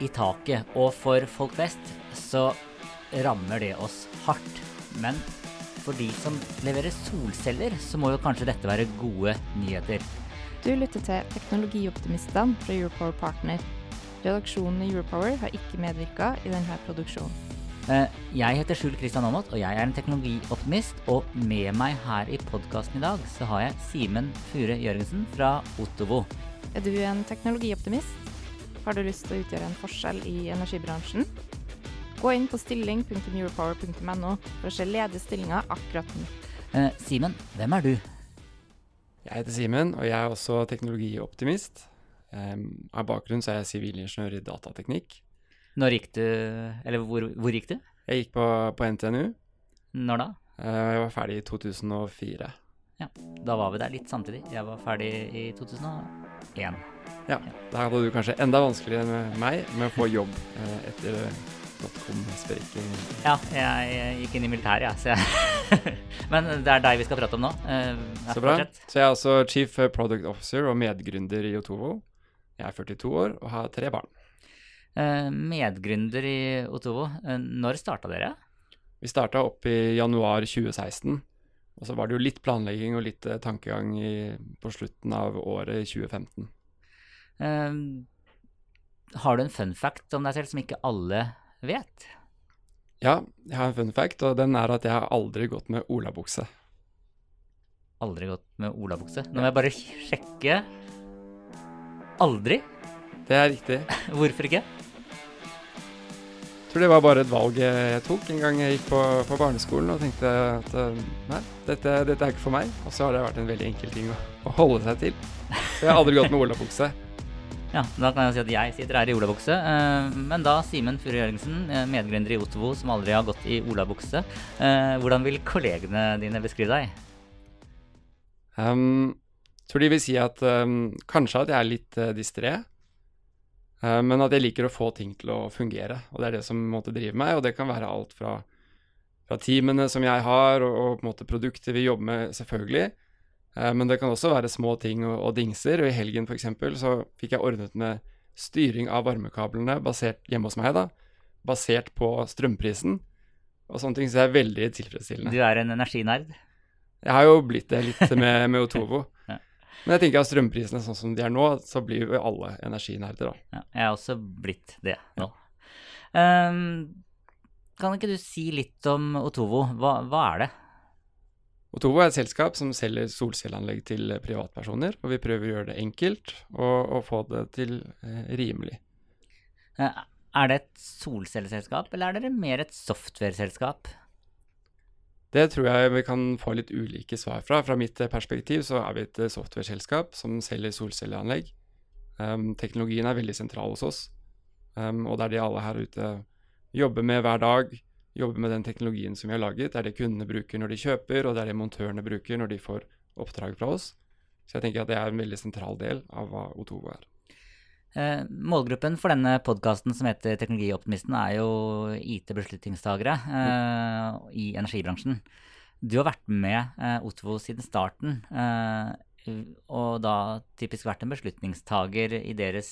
i taket, og for folk flest så rammer det oss hardt. Men for de som leverer solceller, så må jo kanskje dette være gode nyheter. Du lytter til Teknologioptimistene fra Europower Partner. Redaksjonen i Europower har ikke medvirka i denne produksjonen. Eh, Jeg heter Skjul Kristian Aamodt, og jeg er en teknologioptimist. Og med meg her i podkasten i dag så har jeg Simen Fure Jørgensen fra Ottovo. Er du en teknologioptimist? Har du lyst til å utgjøre en forskjell i energibransjen? Gå inn på stilling.europower.no for å se ledige stillinger akkurat nå. Eh, Simen, hvem er du? Jeg heter Simen, og jeg er også teknologioptimist. Um, av bakgrunn så er jeg sivilingeniør i datateknikk. Når gikk du Eller hvor, hvor gikk du? Jeg gikk på, på NTNU. Når da? Uh, jeg var ferdig i 2004. Ja, Da var vi der litt samtidig. Jeg var ferdig i 2001. Ja, Da hadde du kanskje enda vanskeligere enn meg med å få jobb uh, etter dotcom-sprekken. Ja, jeg gikk inn i militæret, jeg. Jeg Men det er deg vi skal prate om nå. Eh, Så bra. Så jeg er også chief product officer og medgründer i Otovo. Jeg er 42 år og har tre barn. Eh, medgründer i Otovo. Eh, når starta dere? Vi starta opp i januar 2016. Og så var det jo litt planlegging og litt eh, tankegang i, på slutten av året 2015. Eh, har du en fun fact om deg selv som ikke alle vet? Ja, jeg har en fun fact, og den er at jeg har aldri gått med olabukse. Aldri gått med olabukse. Nå må jeg bare sjekke. Aldri? Det er riktig. Hvorfor ikke? Jeg tror det var bare et valg jeg tok en gang jeg gikk på, på barneskolen og tenkte at eh, nei, dette, dette er ikke for meg. Og så har det vært en veldig enkel ting å, å holde seg til. Så jeg har aldri gått med olabukse. Ja, Da kan jeg si at jeg sitter her i olabukse. eh, Men da Simen Fure Jørgensen, eh, medgründer i Otovo som aldri har gått i olabukse. eh, Hvordan vil kollegene dine beskrive deg? Um, tror de vil si at um, kanskje at jeg er litt uh, distré, uh, men at jeg liker å få ting til å fungere. Og det er det som måtte drive meg, og det kan være alt fra, fra teamene som jeg har, og, og på en måte produkter vi jobber med, selvfølgelig. Uh, men det kan også være små ting og, og dingser. Og i helgen f.eks. så fikk jeg ordnet med styring av varmekablene basert hjemme hos meg, da. Basert på strømprisen. Og sånne ting så er veldig tilfredsstillende. Du er en energinerd. Jeg har jo blitt det litt med, med Otovo. Ja. Men jeg tenker at strømprisene sånn som de er nå, så blir jo alle energinerder, da. Ja, jeg er også blitt det nå. Ehm, kan ikke du si litt om Otovo? Hva, hva er det? Otovo er et selskap som selger solcelleanlegg til privatpersoner, og vi prøver å gjøre det enkelt og, og få det til eh, rimelig. Eh, Er det et solcelleselskap, eller er dere mer et software-selskap? Det tror jeg vi kan få litt ulike svar fra. Fra mitt eh, perspektiv så er vi et eh, software-selskap som selger solcelleanlegg. Um, teknologien er veldig sentral hos oss, um, og det er det alle her ute jobber med hver dag. Jobber med den teknologien som vi har laget. Det er det kundene bruker når de kjøper, og det er det montørene bruker når de får oppdrag fra oss. Så jeg tenker at det er en veldig sentral del av hva Otovo er. Eh, målgruppen for denne podkasten som heter Teknologioptimisten, er jo IT-beslutningstagere eh, i energibransjen. Du har vært med eh, Otovo siden starten, og da typisk vært en beslutningstager i deres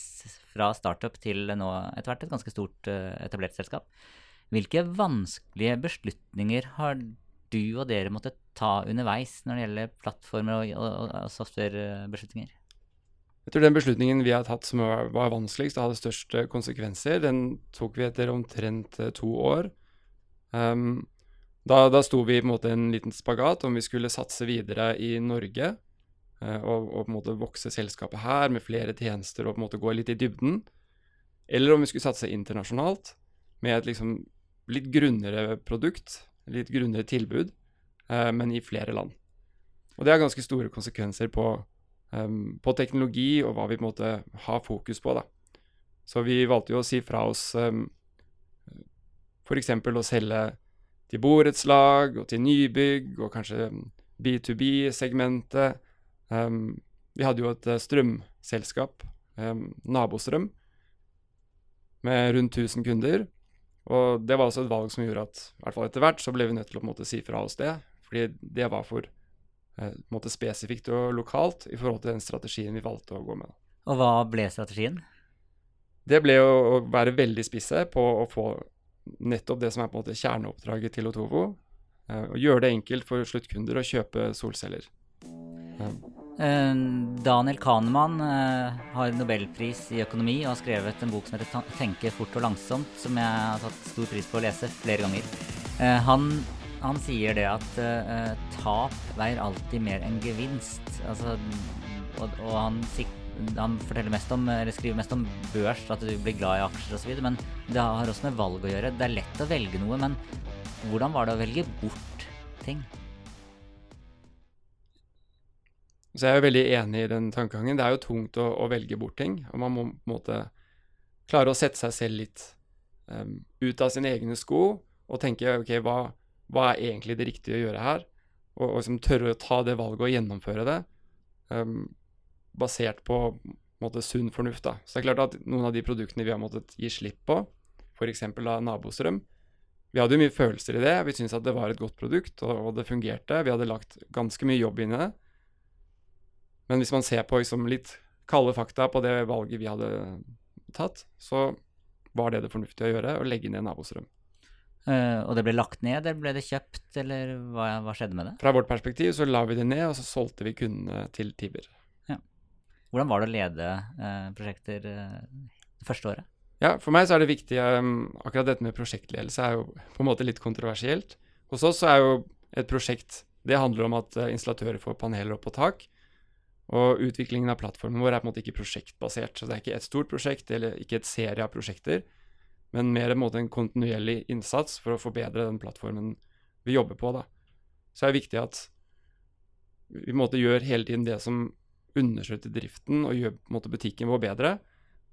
fra startup til nå etter hvert et ganske stort etablert selskap. Hvilke vanskelige beslutninger har du og dere måttet ta underveis når det gjelder plattformer og, og, og softwarebeslutninger? Jeg tror den beslutningen vi har tatt som var var vanskeligst og hadde størst eh, konsekvenser, den tok vi etter omtrent eh, to år. Um, da, da sto vi på en måte en liten spagat om vi skulle satse videre i Norge uh, og, og på en måte vokse selskapet her med flere tjenester og på en måte gå litt i dybden, eller om vi skulle satse internasjonalt med et liksom litt grunnere produkt, litt grunnere tilbud, eh, men i flere land. Og det har ganske store konsekvenser på um, på teknologi og hva vi på en måte har fokus på. da. Så vi valgte jo å si fra oss um, f.eks. å selge til borettslag og til nybygg og kanskje B2B-segmentet. Um, vi hadde jo et uh, strømselskap, um, Nabostrøm, med rundt 1000 kunder. Og det var også et valg som gjorde at i hvert fall etter hvert så ble vi nødt til å på en måte, si fra oss det. Fordi det var for eh, måte, spesifikt og lokalt i forhold til den strategien vi valgte å gå med. Og hva ble strategien? Det ble å, å være veldig spisse på å få nettopp det som er på en måte kjerneoppdraget til Otovo. Eh, og gjøre det enkelt for sluttkunder å kjøpe solceller. Eh. Daniel Kahneman eh, har nobelpris i økonomi og har skrevet en bok som heter 'Tenke fort og langsomt', som jeg har tatt stor pris på å lese flere ganger. Eh, han, han sier det at tap veier alltid mer enn gevinst. Altså, og, og han, han, forteller mest om, eller skriver mest om børs, at du blir glad i aksjer osv., men det har også med valg å gjøre. Det er lett å velge noe, men hvordan var det å velge bort ting? Så jeg er jo veldig enig i den tankegangen. Det er jo tungt å, å, velge bort ting. Og man må på en måte klare å sette seg selv litt um, ut av sine egne sko og tenke OK, hva, hva, er egentlig det riktige å gjøre her? Og, og liksom tørre å ta det valget og gjennomføre det um, basert på, på måte, sunn fornuft. da. Så det er klart at noen av de produktene vi har måttet gi slipp på, f.eks. nabostrøm, vi hadde jo mye følelser i det. Vi syntes at det var et godt produkt, og, og det fungerte. Vi hadde lagt ganske mye jobb inn i det. Men hvis man ser på liksom litt kalde fakta på det valget vi hadde tatt, så var det det fornuftige å gjøre, å legge ned nabostrøm. Uh, og det ble lagt ned, eller ble det kjøpt, eller hva, hva, skjedde med det? Fra vårt perspektiv så la vi det ned, og så solgte vi kundene til Tiber. Ja. Hvordan var det å lede uh, prosjekter uh, det første året? Ja, For meg så er det viktig um, Akkurat dette med prosjektledelse er jo på en måte litt kontroversielt. Hos oss så er jo et prosjekt Det handler om at installatører får paneler opp på tak. Og utviklingen av plattformen vår er på en måte ikke prosjektbasert. Så det er ikke et stort prosjekt eller ikke et serie av prosjekter, men mer en, måte en kontinuerlig innsats for å forbedre den plattformen vi jobber på. da. Så det er viktig at vi på en måte gjør hele tiden det som understøtter driften og gjør på en måte butikken vår bedre.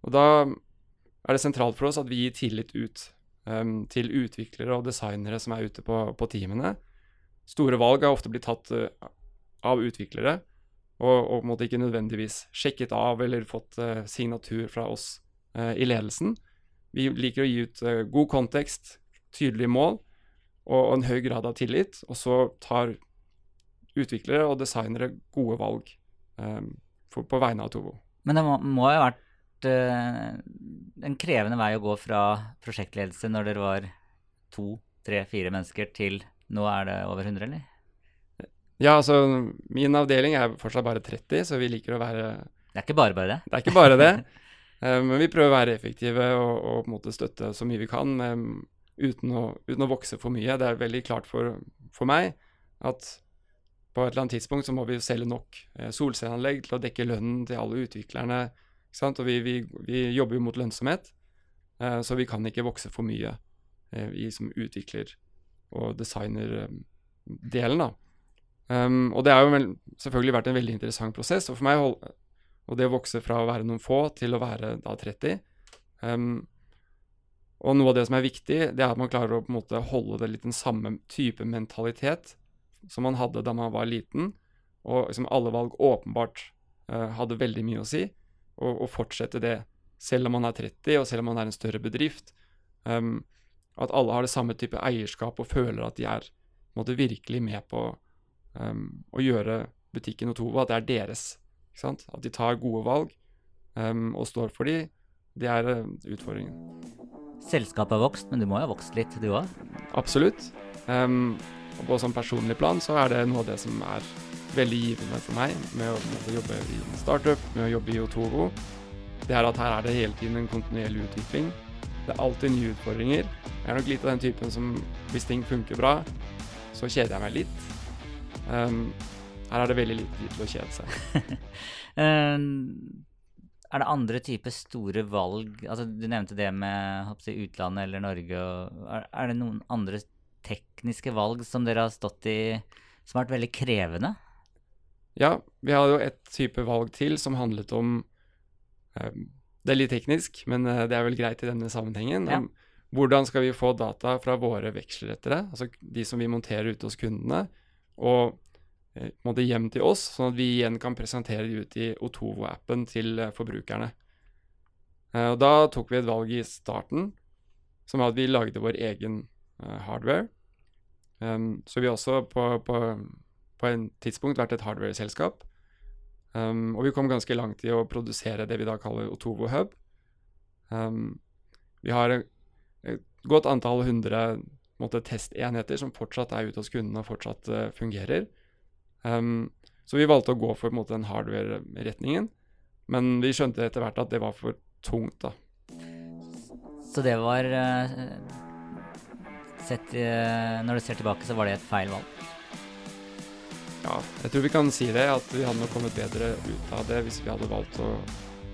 Og da er det sentralt for oss at vi gir tillit ut um, til utviklere og designere som er ute på, på teamene. Store valg har ofte blitt tatt uh, av utviklere og, og ikke nødvendigvis sjekket av eller fått uh, signatur fra oss uh, i ledelsen. Vi liker å gi ut uh, god kontekst, tydelige mål og, og, en høy grad av tillit. Og så tar utviklere og designere gode valg um, for, på vegne av Tovo. Men det må, må ha vært en krevende vei å gå fra prosjektledelse når dere var to, tre, fire mennesker, til nå er det over 100, eller? Ja, altså min avdeling er fortsatt bare 30, så vi liker å være Det er ikke bare bare det? Det er ikke bare det. uh, men vi prøver å være effektive og, og, på en måte støtte så mye vi kan um, uten, å, uten, å, vokse for mye. Det er veldig klart for, for, meg at på et eller annet tidspunkt så må vi selge nok uh, solcelleanlegg til å dekke lønnen til alle utviklerne. Og vi, vi, vi, jobber jo mot lønnsomhet, så vi kan ikke vokse for mye i som utvikler- og designer-delen. da. Um, og det har jo vel, selvfølgelig vært en veldig interessant prosess. Og for meg og det å vokse fra å være noen få til å være da 30 um, ehm, Og noe av det som er viktig, det er at man klarer å på en måte holde det litt den samme type mentalitet som man hadde da man var liten, og liksom alle valg åpenbart uh, hadde veldig mye å si, og, og, fortsette det selv om man er 30, og selv om man er en større bedrift. Um, at alle har det samme type eierskap og føler at de er måte, virkelig med på um, å gjøre butikken Otovo, at det er deres. At de tar gode valg um, og står for de. Det er uh, utfordringen. Selskapet har vokst, men du må jo ha vokst litt, du òg? Absolutt. Um, og på sånn personlig plan så er det noe av det som er veldig givende for meg med å, med å jobbe i en startup, med å jobbe i Otovo. Det er at her er det hele tiden en kontinuerlig utvikling. Det er alltid nye utfordringer. Jeg er nok litt av den typen som hvis ting funker bra, så kjeder jeg meg litt. Um, her er det veldig lite tid til å kjede seg. um, er det andre typer store valg altså Du nevnte det med jeg, utlandet eller Norge. Er, er, det noen andre tekniske valg som dere har stått i som har vært veldig krevende? Ja, vi hadde jo et type valg til som handlet om um, Det er litt teknisk, men uh, det er vel greit i denne sammenhengen. Ja. Hvordan skal vi få data fra våre vekslerettere, altså de som vi monterer ute hos kundene, og eh, måte hjem til oss, sånn at vi igjen kan presentere de ut i Otovo-appen til eh, forbrukerne. Eh, og Da tok vi et valg i starten, som var at vi lagde vår egen hardware. Um, så vi har også på, på, på en tidspunkt vært et hardware-selskap. Um, og vi kom ganske langt i å produsere det vi da kaller Otovo Hub. Um, vi har et godt antall hundre måte, testenheter som fortsatt er ute hos kundene og fortsatt uh, fungerer. Um, så vi valgte å gå for måte, den hardware-retningen, men vi skjønte etter hvert at det var for tungt. da. Så det var uh, sett, uh, Når du ser tilbake, så var det et feil valg. Ja, jeg tror vi kan si det, at vi hadde nok kommet bedre ut av det hvis vi hadde valgt å,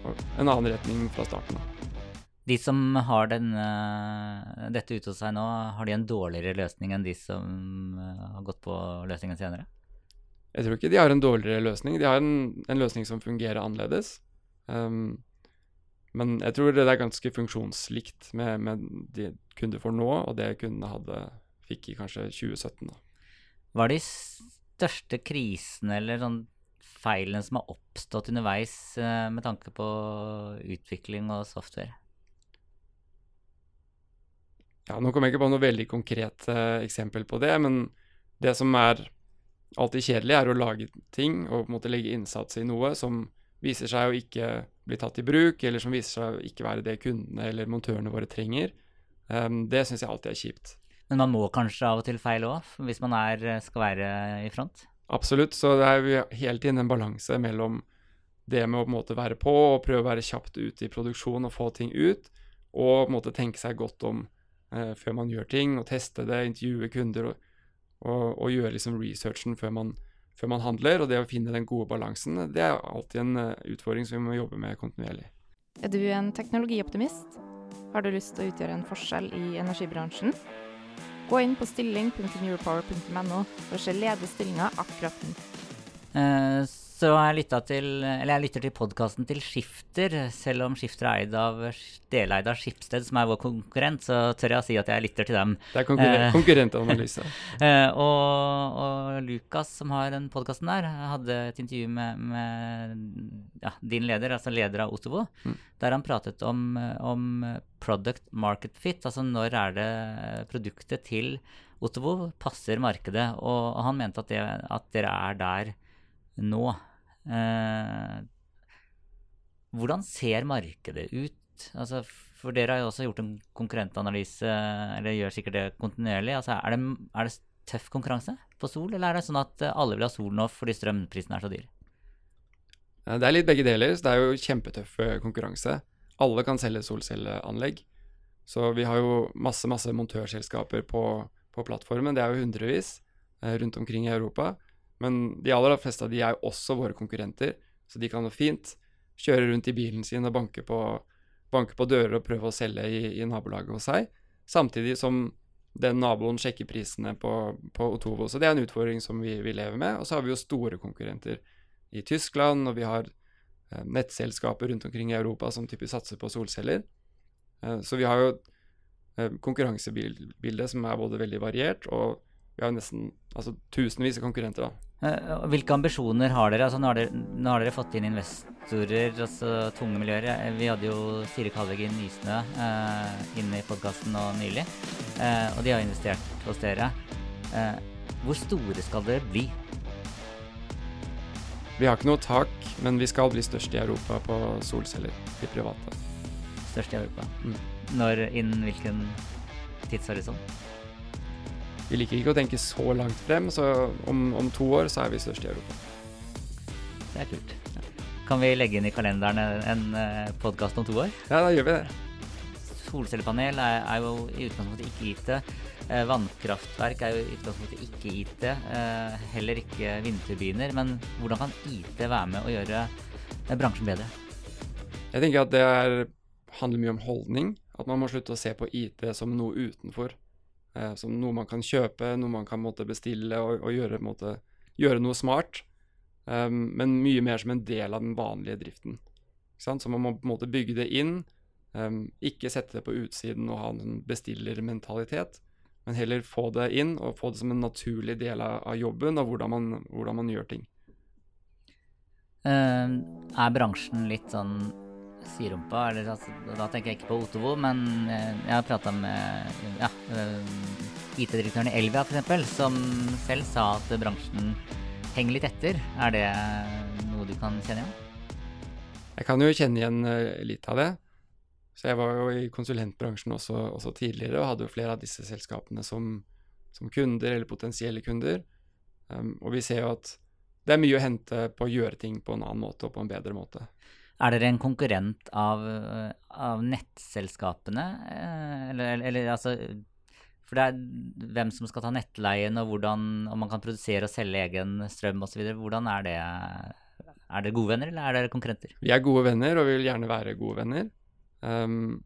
å, en annen retning fra starten av. De som har den, eh, dette ute hos seg nå, har de en dårligere løsning enn de som eh, har gått på løsningen senere? Jeg tror ikke de har en dårligere løsning. De har en, en løsning som fungerer annerledes. Um, men jeg tror det er ganske funksjonslikt med, med de kunder får nå, og det kundene hadde, fikk i kanskje 2017. da. Hva er de største krisene eller sånn feilene som har oppstått underveis eh, med tanke på utvikling og software? Ja, Nå kommer jeg ikke på noe veldig konkret eh, eksempel på det, men det som er alltid kjedelig, er å lage ting og på en måte legge innsats i noe som viser seg å ikke bli tatt i bruk, eller som viser seg å ikke være det kundene eller montørene våre trenger. Um, det syns jeg alltid er kjipt. Men man må kanskje av og til feile òg, hvis man er, skal være i front? Absolutt. Så det er jo hele tiden en balanse mellom det med å på en måte være på og prøve å være kjapt ute i produksjon og få ting ut, og på en måte tenke seg godt om eh, før man gjør ting, og teste det, intervjue kunder og, og, og gjøre liksom researchen før man, før man, handler. Og det å finne den gode balansen, det er alltid en uh, utfordring som vi må jobbe med kontinuerlig. Er du en teknologioptimist? Har du lyst til å utgjøre en forskjell i energibransjen? Gå inn på stilling.neuropower.no for å se ledige stillinger akkurat nå. Eh, så har jeg lytta til Eller jeg lytter til podkasten til Skifter. Selv om Skifter er eid av, deleid av Skipsted, som er vår konkurrent, så tør jeg å si at jeg lytter til dem. Det er konkurren Eh. konkurrentanalyse. Eh, og, og Lukas, som har den podkasten der, hadde et intervju med, med ja, din leder, altså leder av Otovo, Mm. der han pratet om, om product market fit. Altså når er det produktet til Otovo passer markedet? Og, og han mente at, det, at dere er der nå. Eh, hvordan ser markedet ut? Altså, for dere har jo også gjort en konkurrentanalyse, eller gjør sikkert det kontinuerlig. Altså, er, det, er det tøff konkurranse på sol, eller er det sånn at alle vil ha sol nå fordi strømprisen er så dyr? Eh, Det er litt begge deler. så Det er jo kjempetøff eh, konkurranse. Alle kan selge solcelleanlegg. Så vi har jo masse masse montørselskaper på, på plattformen. Det er jo hundrevis eh, rundt omkring i Europa. Men de aller fleste av de er jo også våre konkurrenter. Så de kan jo fint kjøre rundt i bilen sin og banke på, banke på dører og prøve å selge i, i nabolaget hos seg. Samtidig som den naboen sjekker prisene på, på Otovo. Så det er en utfordring som vi, vi lever med. Og så har vi jo store konkurrenter i Tyskland, og vi har eh, nettselskaper rundt omkring i Europa som typisk satser på solceller. Eh, så vi har jo eh, konkurransebilde som er både veldig variert, og vi har nesten altså, tusenvis av konkurrenter. da. Eh, Hvilke ambisjoner har dere? Altså, nå, har dere nå har dere fått inn investorer, altså tunge miljøer. Eh, Vi hadde jo Siri Kalvegg i Nysnø eh, inne i podkasten nå nylig, eh, og de har investert hos dere. Eh, hvor store skal dere bli? Vi har ikke noe tak, men vi skal bli størst i Europa på solceller, de private. Størst i Europa? Mm. Når Innen hvilken tidshorisont? Vi liker ikke å tenke så langt frem, så om, om to år så er vi størst i Europa. Det er kult. Kan vi legge inn i kalenderen en, en podkast om to år? Ja, da gjør vi det. Solcellepanel er, er jo i utgangspunktet ikke IT. Eh, vannkraftverk er jo i utgangspunktet ikke IT. Eh, heller ikke vindturbiner. Men hvordan kan IT være med å gjøre eh, bransjen bedre? Jeg tenker at det er, handler mye om holdning. At man må slutte å se på IT som noe utenfor. Eh, som noe man kan kjøpe, noe man kan måtte, bestille og, og gjøre, måtte, gjøre noe smart. Um, men mye mer som en del av den vanlige driften. Så man må på en måte bygge det inn Um, ikke sette det på utsiden og ha en sånn bestillermentalitet, men heller få det inn og få det som en naturlig del av, av jobben og hvordan man, hvordan man gjør ting. Uh, er bransjen litt sånn siderumpa? Altså, da tenker jeg ikke på Otovo, men eh, jeg har prata med ja, eh, IT-direktøren i Elvia f.eks., som selv sa at bransjen henger litt etter. Er det noe du kan kjenne igjen? Jeg kan jo kjenne igjen litt av det. Så jeg var jo i konsulentbransjen også, også tidligere og hadde jo flere av disse selskapene som, som kunder eller potensielle kunder. Um, og vi ser jo at det er mye å hente på å gjøre ting på en annen måte og på en bedre måte. Er dere en konkurrent av, av nettselskapene, eh, eller, eller, altså For det er hvem som skal ta nettleien, og hvordan om man kan produsere og selge egen strøm osv. Hvordan er det? Er dere gode venner, eller er dere konkurrenter? Vi er gode venner, og vi vil gjerne være gode venner. Um,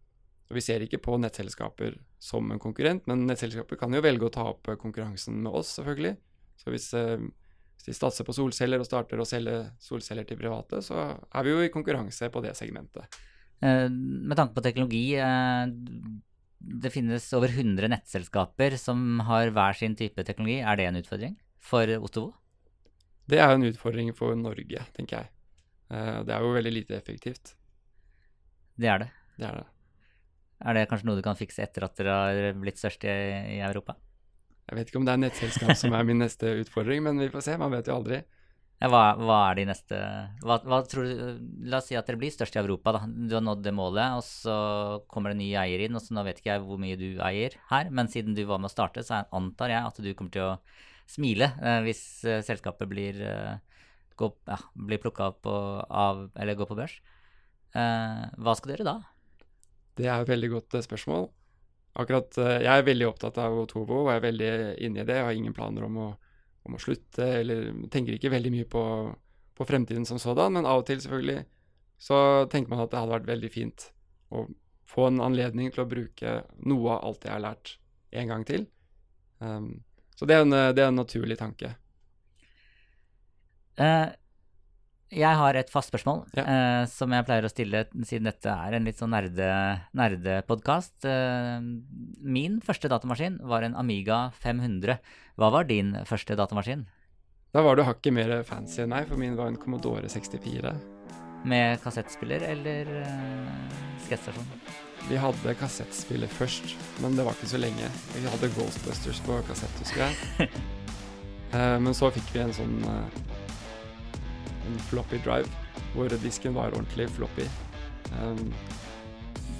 vi ser ikke på nettselskaper som en konkurrent, men nettselskaper kan jo velge å ta opp konkurransen med oss, selvfølgelig. Så hvis uh, hvis de satser på solceller og starter å selge solceller til private, så er vi jo i konkurranse på det segmentet. Eh, med tanke på teknologi, eh, det finnes over 100 nettselskaper som har hver sin type teknologi. Er det en utfordring for Ottovo? Det er en utfordring for Norge, tenker jeg. Eh, det er jo veldig lite effektivt. Det er det. Det er det. Er det kanskje noe du kan fikse etter at dere har blitt størst i, i Europa? Jeg vet ikke om det er nettselskap som er min neste utfordring, men vi får se. Man vet jo aldri. Hva, hva, er de neste hva, hva, tror du, La oss si at dere blir størst i Europa. da. Du har nådd det målet, og så kommer det nye eier inn. og så Nå vet ikke jeg hvor mye du eier her, men siden du var med å starte, så antar jeg at du kommer til å smile eh, hvis eh, selskapet blir, eh, gå, ja, blir plukka opp og, av, eller går på børs. Eh, hva skal dere da? Det er et veldig godt eh, spørsmål akkurat eh, Jeg er veldig opptatt av Otovo og er veldig inne i det. Jeg har ingen planer om å, om å slutte, eller tenker ikke veldig mye på, på, fremtiden som sådan. Men av og til, selvfølgelig, så tenker man at det hadde vært veldig fint å få en anledning til å bruke noe av alt jeg har lært, en gang til. Um, så det er, en, det er en naturlig tanke. Uh, jeg har et fast spørsmål ja. uh, som jeg pleier å stille siden dette er en litt sånn nerdepodkast. Nerde eh, min første datamaskin var en Amiga 500. Hva var din første datamaskin? Da var du hakket mer fancy enn meg, for min var en Commodore 64. Med kassettspiller eller uh, sketstasjon? Vi hadde kassettspiller først, men det var ikke så lenge. Vi hadde Ghostbusters på kassett, husker jeg. uh, men så fikk vi en sånn eh, en floppy drive, hvor disken var ordentlig floppy. Um,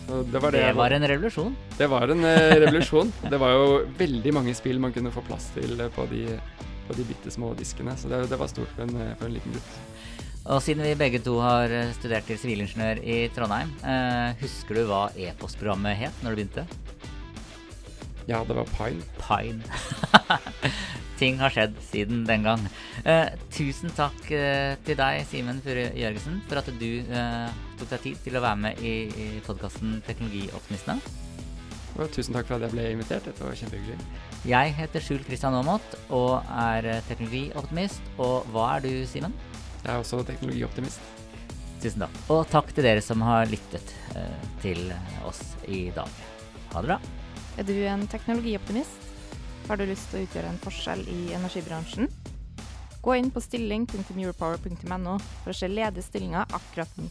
så det var det. Det var en revolusjon? Det var en uh, revolusjon. det var jo veldig mange spill man kunne få plass til uh, på de, på de bitte små diskene, så det, det var stort for en, uh, for en, liten gutt. Og siden vi begge to har studert til sivilingeniør i Trondheim, husker du hva e-postprogrammet het når du begynte? Ja, det var Pine. Pine. ting har skjedd siden den gang. Eh, tusen takk eh, til deg, Simen Fure Jørgensen, for at du eh, tok deg tid til å være med i, i podkasten Teknologioptimistene. Og tusen takk for at jeg ble invitert. Dette var kjempehyggelig. Jeg heter Skjul Kristian Aamodt og er teknologioptimist. Og hva er du, Simen? Jeg er også teknologioptimist. Tusen takk. Og takk til dere som har lyttet eh, til oss i dag. Ha det bra. Er du en teknologioptimist? Har du lyst til å utgjøre en forskjell i energibransjen? Gå inn på stilling.europower.no for å se ledige stillinger akkurat nå.